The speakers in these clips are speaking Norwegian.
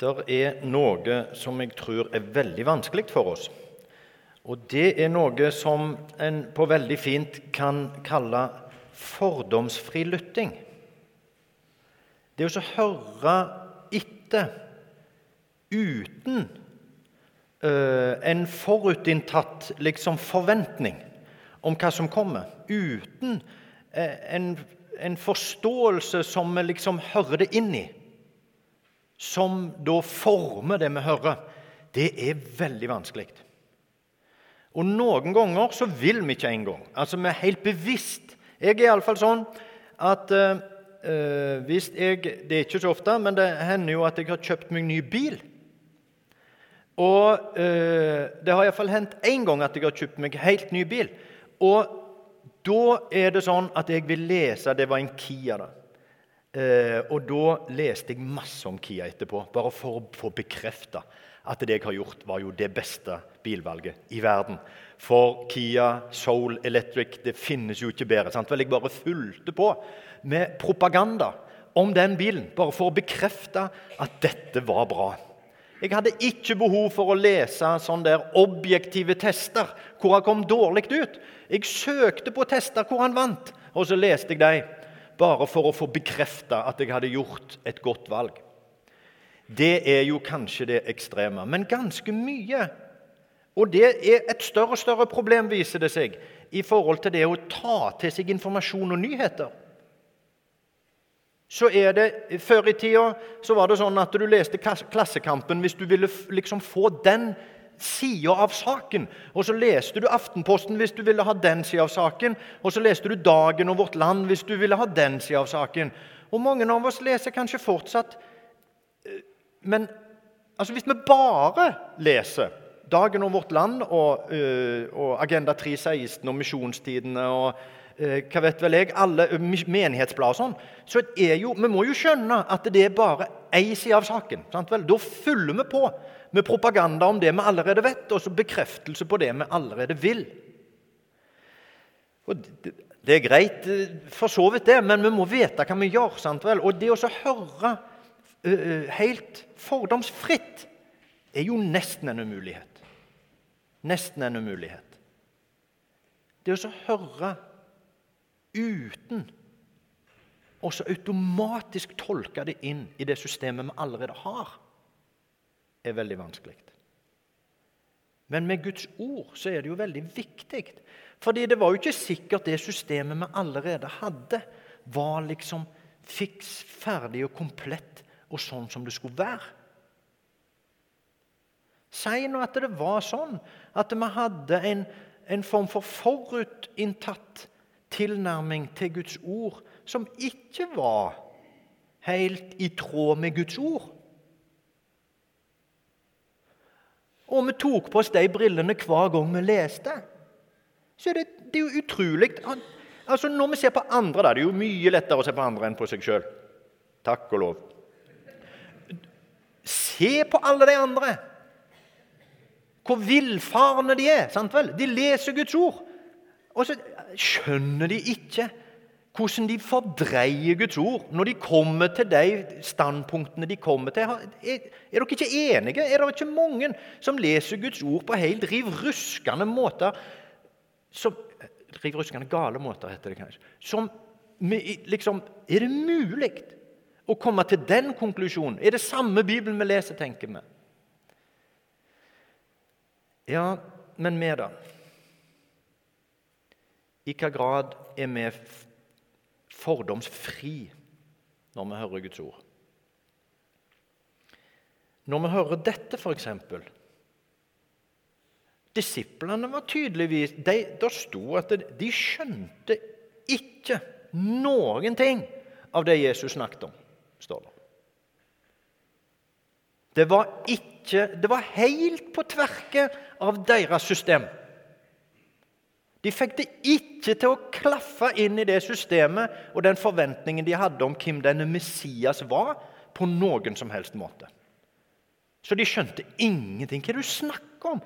Det er noe som jeg tror er veldig vanskelig for oss. Og det er noe som en på veldig fint kan kalle fordomsfri lytting. Det å høre etter uten uh, en forutinntatt liksom, forventning om hva som kommer. Uten uh, en, en, forståelse som vi liksom hører det inn i som da former det vi hører, det er veldig vanskelig. Og noen ganger så vil vi ikke engang. Altså, vi er helt bevisst. Jeg er iallfall sånn at øh, hvis jeg Det er ikke så ofte, men det hender jo at jeg har kjøpt meg ny bil. Og øh, det har iallfall hendt én gang at jeg har kjøpt meg helt ny bil. Og da er det sånn at jeg vil lese Det var en Kia, da. Eh, og da leste jeg masse om Kia etterpå, bare for å få bekrefta at det jeg har gjort, var jo det beste bilvalget i verden. For Kia Soul Electric det finnes jo ikke bedre. sant? Vel, jeg bare fulgte på med propaganda om den bilen, bare for å bekrefte at dette var bra. Jeg hadde ikke behov for å lese sånne der objektive tester hvor han kom dårlig ut. Jeg søkte på tester hvor han vant, og så leste jeg dem bare for å få bekrefta at jeg hadde gjort et godt valg. Det er jo kanskje det ekstreme, men ganske mye. Og det er et større og større problem, viser det seg, i forhold til det å ta til seg informasjon og nyheter. Så er det, Før i tida så var det sånn at du leste Klassekampen hvis du ville liksom få den sida av saken. Og så leste du Aftenposten hvis du ville ha den sida av saken. Og så leste du Dagen og Vårt Land hvis du ville ha den sida av saken. Og mange av oss leser kanskje fortsatt eh, Men altså, hvis vi bare leser Dagen og Vårt Land og, uh, og Agenda 316 og Misjonstidene og uh, hva vet vel jeg, alle og sånn, så er jo, vi må jo skjønne at det er bare én side av saken. Sant vel? Da fyller vi på med propaganda om det vi allerede vet, og så bekreftelse på det vi allerede vil. Og det, er greit, eh, for så vidt, det, men vi må vite hva vi gjør. sant vel? Og det å så høre uh, helt fordomsfritt er jo nesten en umulighet. Nesten en umulighet. Det å så høre uten og så automatisk tolke det inn i det systemet vi allerede har er veldig vanskelig. Men med Guds ord så er det jo veldig viktig. Fordi det var jo ikke sikkert det systemet vi allerede hadde, var liksom fiks, ferdig og komplett og sånn som det skulle være. Si nå at det var sånn at vi hadde en, en form for forutinntatt tilnærming til Guds ord som ikke var helt i tråd med Guds ord. Og vi tok på oss de brillene hver gang vi leste. Så det, det er jo utrolig altså Når vi ser på andre, da, det er jo mye lettere å se på andre enn på seg sjøl. Takk og lov. Se på alle de andre! Hvor villfarne de er. sant vel? De leser Guds ord. Og så skjønner de ikke hvordan de fordreier Guds ord når de kommer til de standpunktene de kommer til. Er, er dere ikke enige? Er det ikke mange som leser Guds ord på helt riv ruskende måter? Som, riv ruskende gale måter, heter det kanskje. Som liksom Er det mulig å komme til den konklusjonen? Er det samme Bibelen vi leser, tenker vi? Ja, men vi, da? I hva grad er vi fordomsfri når vi hører Guds ord. Når vi hører dette, f.eks. Disiplene var tydeligvis de, Det sto at de skjønte ikke noen ting av det Jesus snakket om. står Det Det var ikke Det var helt på tverke av deres system. De fikk det ikke til å klaffe inn i det systemet og den forventningen de hadde om hvem denne Messias var, på noen som helst måte. Så de skjønte ingenting. Hva er det du snakker om?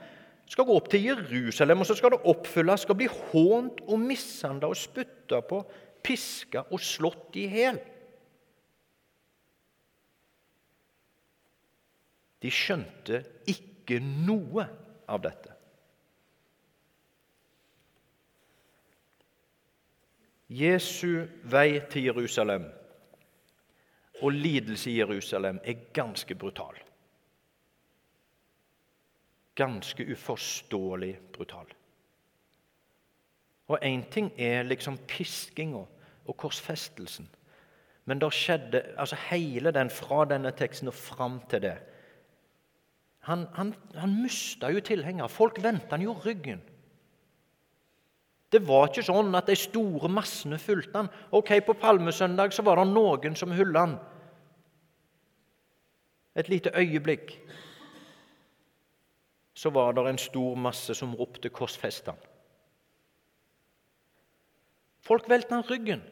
Skal gå opp til Jerusalem, og så skal det oppfylles. Skal bli hånt og mishandla og spytta på, piska og slått i hjel. De skjønte ikke noe av dette. Jesu vei til Jerusalem og lidelse i Jerusalem er ganske brutal. Ganske uforståelig brutal. Og én ting er liksom piskinga og korsfestelsen. Men det skjedde altså hele den fra denne teksten og fram til det. Han, han, han mista jo tilhenger. Folk vendte han jo ryggen. Det var ikke sånn at de store massene fulgte han. Ok, På palmesøndag så var det noen som hylla han. Et lite øyeblikk så var det en stor masse som ropte 'korsfest han'. Folk velte han ryggen.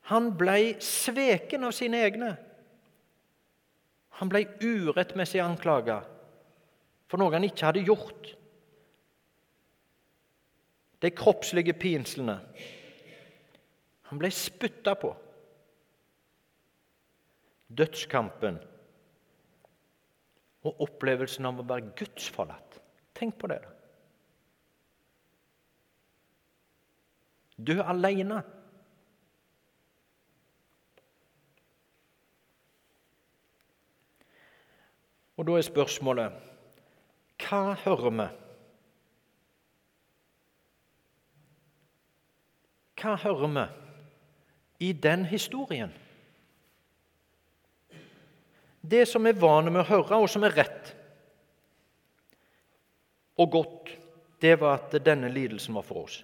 Han ble sveken av sine egne. Han ble urettmessig anklaga for noe han ikke hadde gjort. De kroppslige pinslene. Han ble spytta på. Dødskampen og opplevelsen av å være gudsforlatt. Tenk på det. da. Dø aleine. Og da er spørsmålet hva hører vi? Hva hører vi i den historien? Det som er vane med å høre, og som er rett og godt, det var at denne lidelsen var for oss.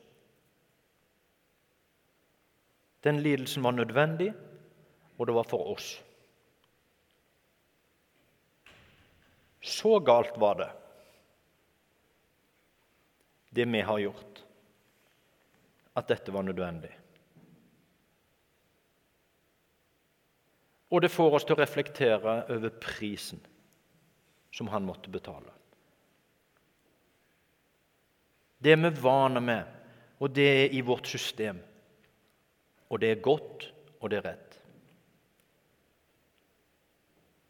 Den lidelsen var nødvendig, og det var for oss. Så galt var det, det vi har gjort, at dette var nødvendig. Og det får oss til å reflektere over prisen som han måtte betale. Det er vi vane med, og det er i vårt system. Og det er godt, og det er rett.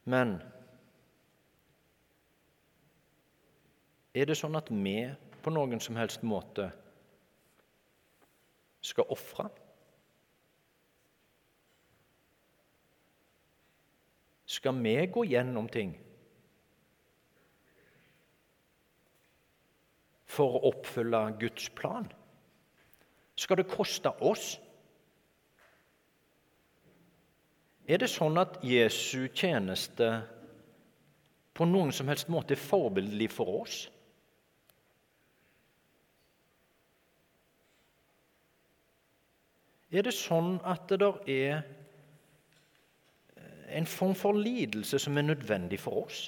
Men Er det sånn at vi på noen som helst måte skal ofre? Skal vi gå gjennom ting for å oppfylle Guds plan? Skal det koste oss? Er det sånn at Jesu tjeneste på noen som helst måte er forbildelig for oss? Er det sånn at det der er en form for lidelse som er nødvendig for oss?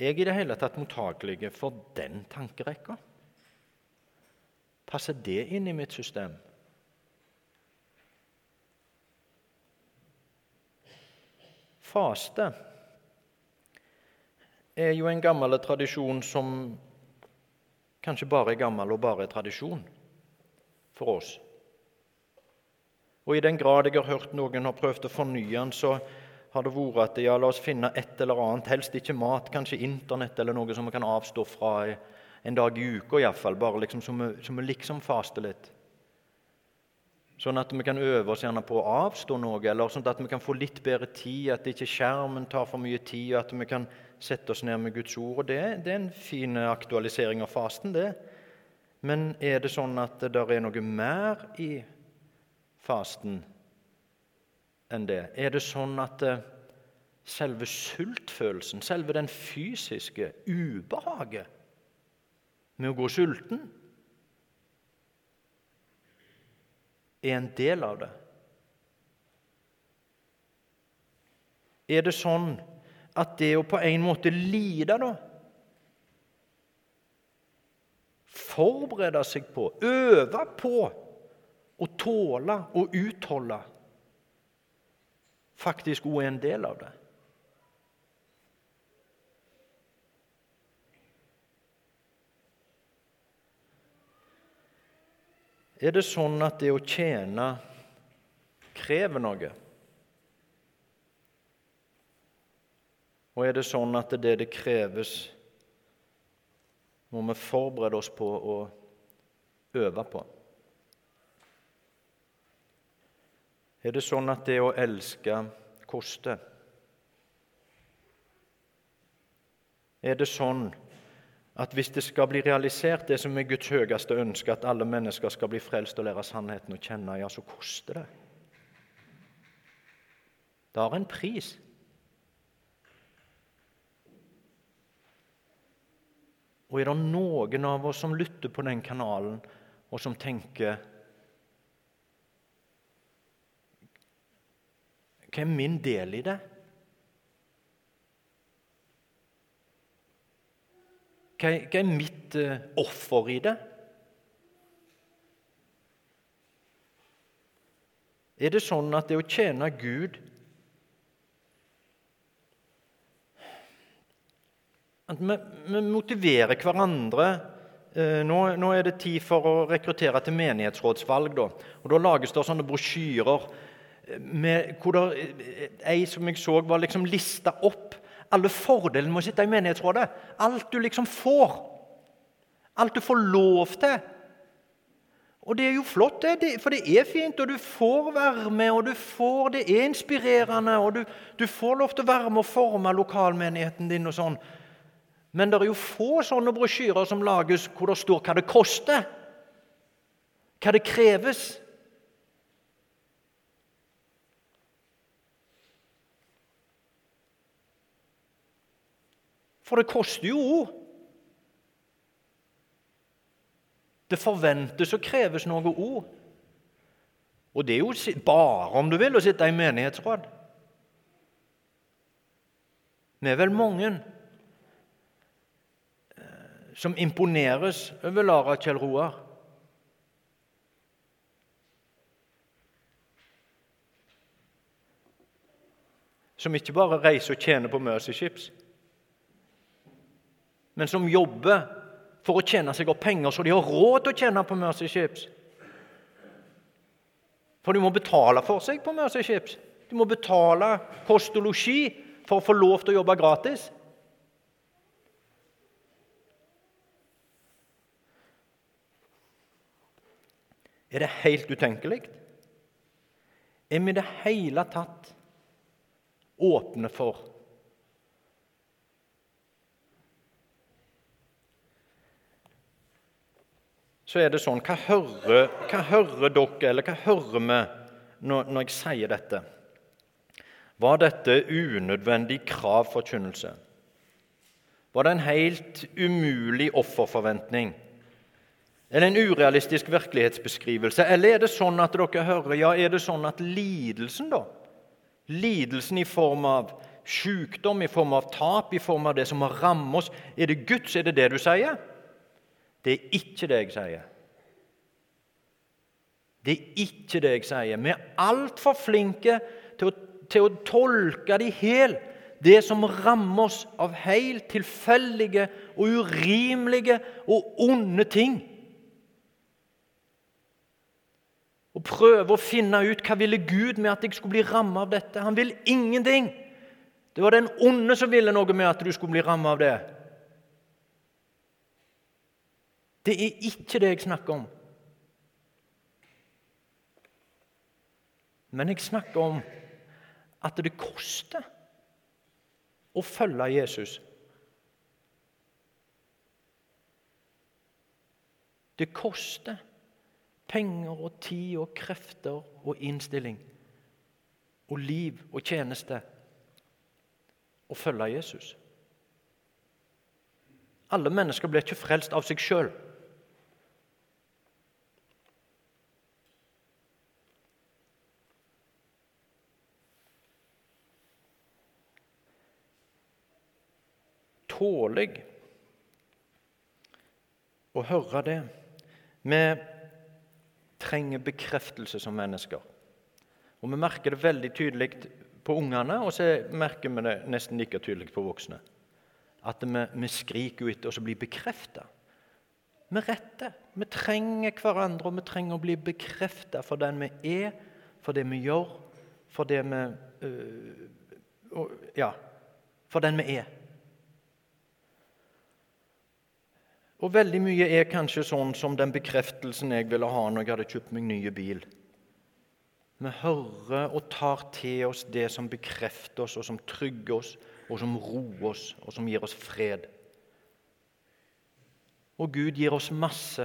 Jeg Er i det hele tatt mottakelig for den tankerekka? Passer det inn i mitt system? Faste er jo en gammel tradisjon som kanskje bare er gammel og bare er tradisjon for oss. Og I den grad jeg har hørt noen har prøvd å fornye den, så har det vært at ja, la oss finne et eller annet, helst ikke mat, kanskje Internett eller noe som vi kan avstå fra en dag i uka iallfall, bare liksom som vi, vi liksom faster litt. Sånn at vi kan øve oss gjerne på å avstå noe, eller sånn at vi kan få litt bedre tid, at ikke skjermen tar for mye tid, og at vi kan sette oss ned med Guds ord. Og det, det er en fin aktualisering av fasten, det. Men er det sånn at det er noe mer i fasten enn det? Er det sånn at eh, selve sultfølelsen, selve den fysiske ubehaget med å gå sulten er en del av det. Er det sånn at det å på en måte lide, da Forberede seg på, øve på å tåle og utholde faktisk òg er en del av det. Er det sånn at det å tjene krever noe? Og er det sånn at det det kreves, må vi forberede oss på å øve på? Er det sånn at det å elske koster? Er det sånn at hvis det skal bli realisert, det som er Guds høyeste ønske, at alle mennesker skal bli frelst og lære sannheten å kjenne, ja, så koster det. Det har en pris. Og er det noen av oss som lytter på den kanalen, og som tenker Hva er min del i det? Hva er, mitt uh, offer i det? Er det sånn at det å tjene Gud At vi, vi motiverer hverandre uh, nå, nå, er det tid for å rekruttere til menighetsrådsvalg. Da. Og da lages det sånne brosjyrer med, hvor det, ei som jeg så, var liksom lista opp alle fordelene med å sitte i menighetsrådet. Alt du liksom får. Alt du får lov til. Og det er jo flott, det, for det er fint, og du får være med, og du får, det er inspirerende, og du, du får lov til å være med og forme lokalmenigheten din og sånn. Men det er jo få sånne brosjyrer som lages hvor det står hva det koster, hva det kreves. For det koster jo ord. Det forventes og kreves noe ord. Og det er jo bare, om du vil, å sitte i menighetsråd. Vi er vel mange som imponeres over Lara Kjell Roar. Som ikke bare reiser og tjener på Mercy Ships men som jobber for å tjene seg opp penger så de har råd til å tjene på Mercy Ships. For de må betale for seg på Mercy Ships. De må betale kost og losji for å få lov til å jobbe gratis. Er det helt utenkelig? Er vi i det hele tatt åpne for så er det sånn Hva hører, hva hører dere, eller hva hører vi når, når jeg sier dette? Var dette unødvendig kravforkynnelse? Var det en helt umulig offerforventning? Eller en urealistisk virkelighetsbeskrivelse? Eller er det sånn at dere hører, ja, er det sånn at lidelsen, da? Lidelsen i form av sykdom, i form av tap, i form av det som må ramme oss Er det Guds? Er det det du sier? Det er ikke det jeg sier. Det er ikke det jeg sier. Vi er altfor flinke til å, til å tolke de hel, det som rammer oss av helt tilfeldige og urimelige og onde ting. Prøve å finne ut hva ville Gud med at jeg skulle bli rammet av dette. Han vil ingenting. Det var den onde som ville noe med at du skulle bli rammet av det. Det er ikke det jeg snakker om. Men jeg snakker om at det koster å følge Jesus. Det koster penger og tid og krefter og innstilling og liv og tjeneste å følge Jesus. Alle mennesker blir ikke frelst av seg sjøl. tåler å høre det. Vi trenger bekreftelse som mennesker. Og Vi merker det veldig tydelig på ungene, og så merker vi det nesten like tydelig på voksne. At vi, vi skriker ut og så blir bekrefta. Med rette. Vi trenger hverandre, og vi trenger å bli bekrefta for den vi er, for det vi gjør, for det vi øh, Ja, for den vi er. Og veldig mye er kanskje sånn som den bekreftelsen jeg ville ha når jeg hadde kjøpt meg nye bil. Vi hører og tar til oss det som bekrefter oss, og som trygger oss, og som roer oss, og som gir oss fred. Og Gud gir oss masse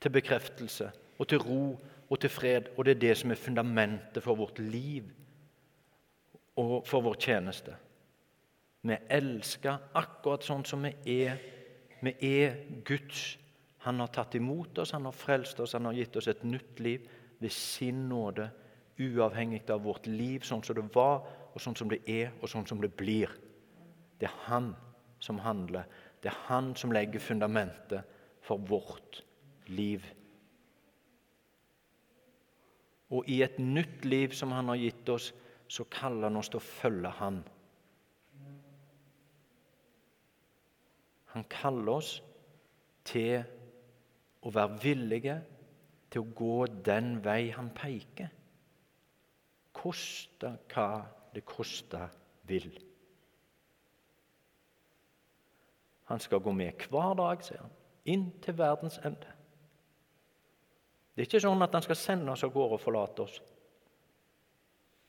til bekreftelse og til ro og til fred, og det er det som er fundamentet for vårt liv og for vår tjeneste. Vi elsker akkurat sånn som vi er. Vi er Guds. Han har tatt imot oss, han har frelst oss, han har gitt oss et nytt liv ved sin nåde, uavhengig av vårt liv, sånn som det var, og sånn som det er, og sånn som det blir. Det er han som handler. Det er han som legger fundamentet for vårt liv. Og i et nytt liv som han har gitt oss, så kaller han oss til å følge han. Han kaller oss til å være villige til å gå den vei han peker. Koste hva det koste vil. Han skal gå med hver dag, sier han, inn til verdens ende. Det er ikke sånn at han skal sende oss av gårde og forlate oss.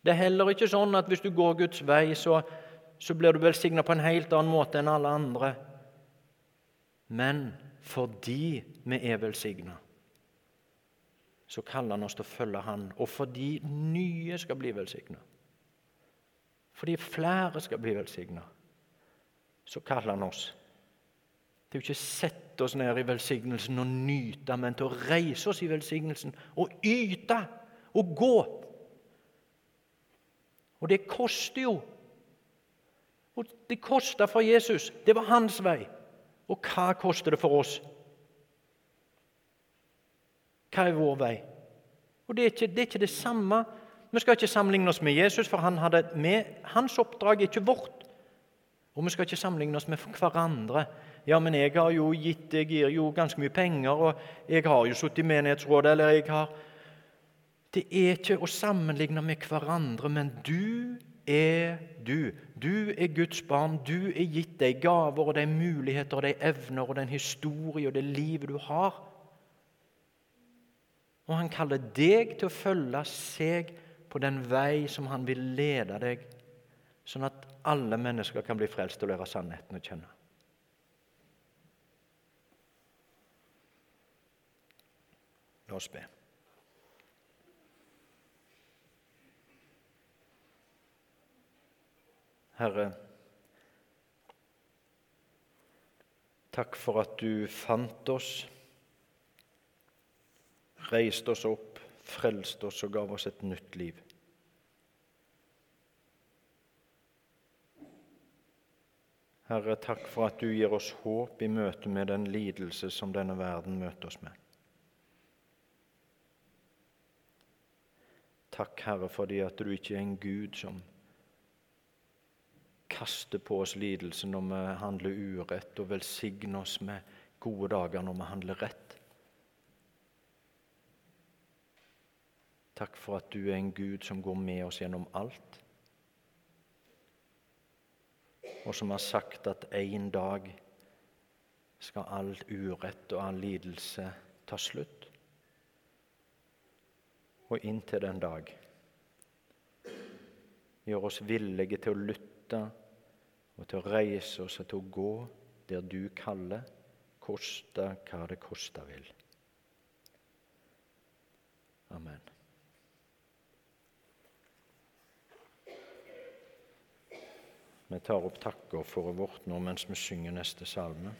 Det er heller ikke sånn at hvis du går Guds vei, så, så blir du velsigna på en helt annen måte enn alle andre. Men fordi vi er velsigna, så kaller han oss til å følge Han. Og fordi nye skal bli velsigna, fordi flere skal bli velsigna, så kaller han oss Det er jo ikke å sette oss ned i velsignelsen og nyte, men til å reise oss i velsignelsen og yte og gå. Og det koster jo. Og det kosta for Jesus. Det var hans vei. Og hva koster det for oss? Hva er vår vei? Og Det er ikke det, er ikke det samme. Vi skal ikke sammenligne oss med Jesus, for han hadde med, hans oppdrag er ikke vårt. Og vi skal ikke sammenligne oss med hverandre. Ja, men jeg har jo gitt jeg gir jo ganske mye penger, og jeg har jo sittet i menighetsrådet, eller jeg har Det er ikke å sammenligne med hverandre, men du er du. Du er Guds barn. Du er gitt de gaver og de muligheter og de evner og den historie og det livet du har. Og han kaller deg til å følge seg på den vei som han vil lede deg, sånn at alle mennesker kan bli frelst og lære sannheten å kjenne. La oss be. Herre, takk for at du fant oss reiste oss opp, frelste oss og gav oss et nytt liv. Herre, takk for at du gir oss håp i møte med den lidelse som denne verden møter oss med. Takk, Herre, fordi at du ikke er en Gud som kaster på oss lidelse når vi handler urett, og velsigner oss med gode dager når vi handler rett. Takk for at du er en Gud som går med oss gjennom alt, og som har sagt at en dag skal all urett og all lidelse ta slutt. Og inntil den dag gjør oss villige til å lytte og til å reise oss og til å gå der du kaller, koste hva det koste vil. Amen. Vi tar opp takker for vårt nå mens vi synger neste salme.